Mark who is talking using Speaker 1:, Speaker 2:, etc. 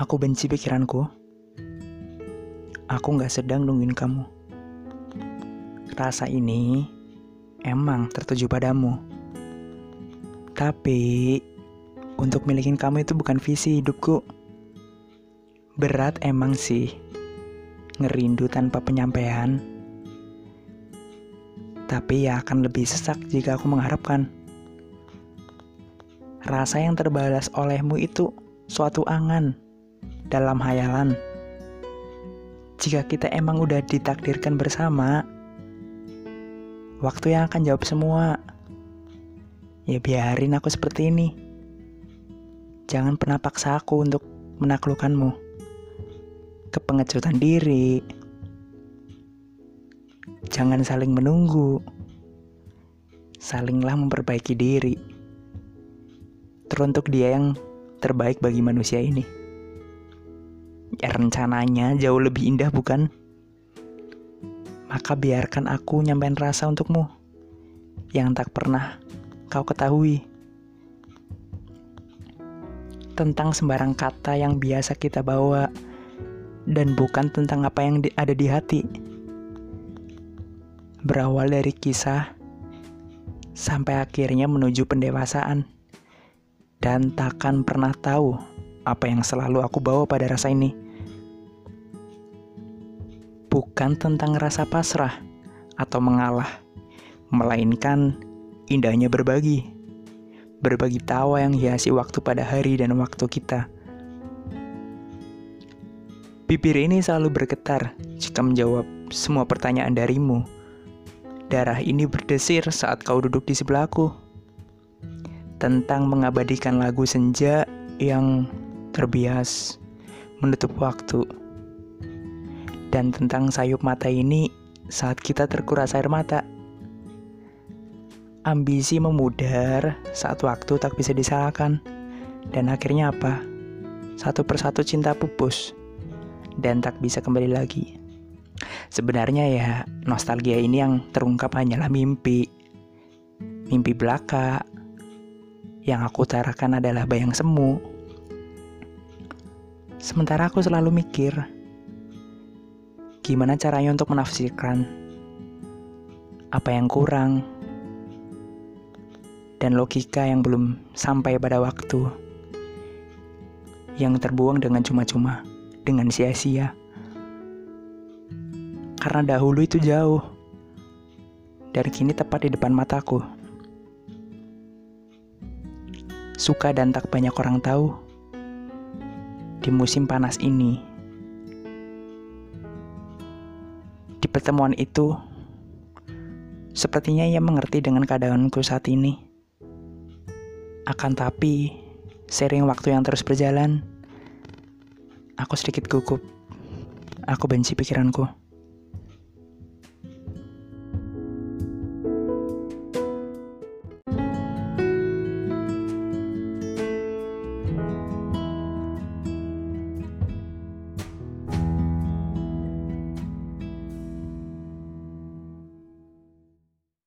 Speaker 1: Aku benci pikiranku. Aku gak sedang nungguin kamu. Rasa ini emang tertuju padamu. Tapi untuk milikin kamu itu bukan visi hidupku. Berat emang sih. Ngerindu tanpa penyampaian. Tapi ya akan lebih sesak jika aku mengharapkan. Rasa yang terbalas olehmu itu suatu angan dalam hayalan. Jika kita emang udah ditakdirkan bersama, waktu yang akan jawab semua. Ya biarin aku seperti ini. Jangan pernah paksa aku untuk menaklukkanmu. Kepengecutan diri. Jangan saling menunggu. Salinglah memperbaiki diri. Teruntuk dia yang terbaik bagi manusia ini. Ya rencananya jauh lebih indah bukan? Maka biarkan aku nyampein rasa untukmu yang tak pernah kau ketahui. Tentang sembarang kata yang biasa kita bawa dan bukan tentang apa yang ada di hati. Berawal dari kisah sampai akhirnya menuju pendewasaan dan takkan pernah tahu apa yang selalu aku bawa pada rasa ini. Bukan tentang rasa pasrah atau mengalah, melainkan indahnya berbagi. Berbagi tawa yang hiasi waktu pada hari dan waktu kita. Bibir ini selalu bergetar jika menjawab semua pertanyaan darimu. Darah ini berdesir saat kau duduk di sebelahku. Tentang mengabadikan lagu senja yang terbias menutup waktu. Dan tentang sayup mata ini saat kita terkuras air mata. Ambisi memudar saat waktu tak bisa disalahkan. Dan akhirnya apa? Satu persatu cinta pupus dan tak bisa kembali lagi. Sebenarnya ya, nostalgia ini yang terungkap hanyalah mimpi. Mimpi belaka. Yang aku utarakan adalah bayang semu. Sementara aku selalu mikir, gimana caranya untuk menafsirkan apa yang kurang dan logika yang belum sampai pada waktu yang terbuang dengan cuma-cuma, dengan sia-sia. Karena dahulu itu jauh, dan kini tepat di depan mataku. Suka dan tak banyak orang tahu di musim panas ini. Di pertemuan itu, sepertinya ia mengerti dengan keadaanku saat ini. Akan tapi, sering waktu yang terus berjalan, aku sedikit gugup. Aku benci pikiranku.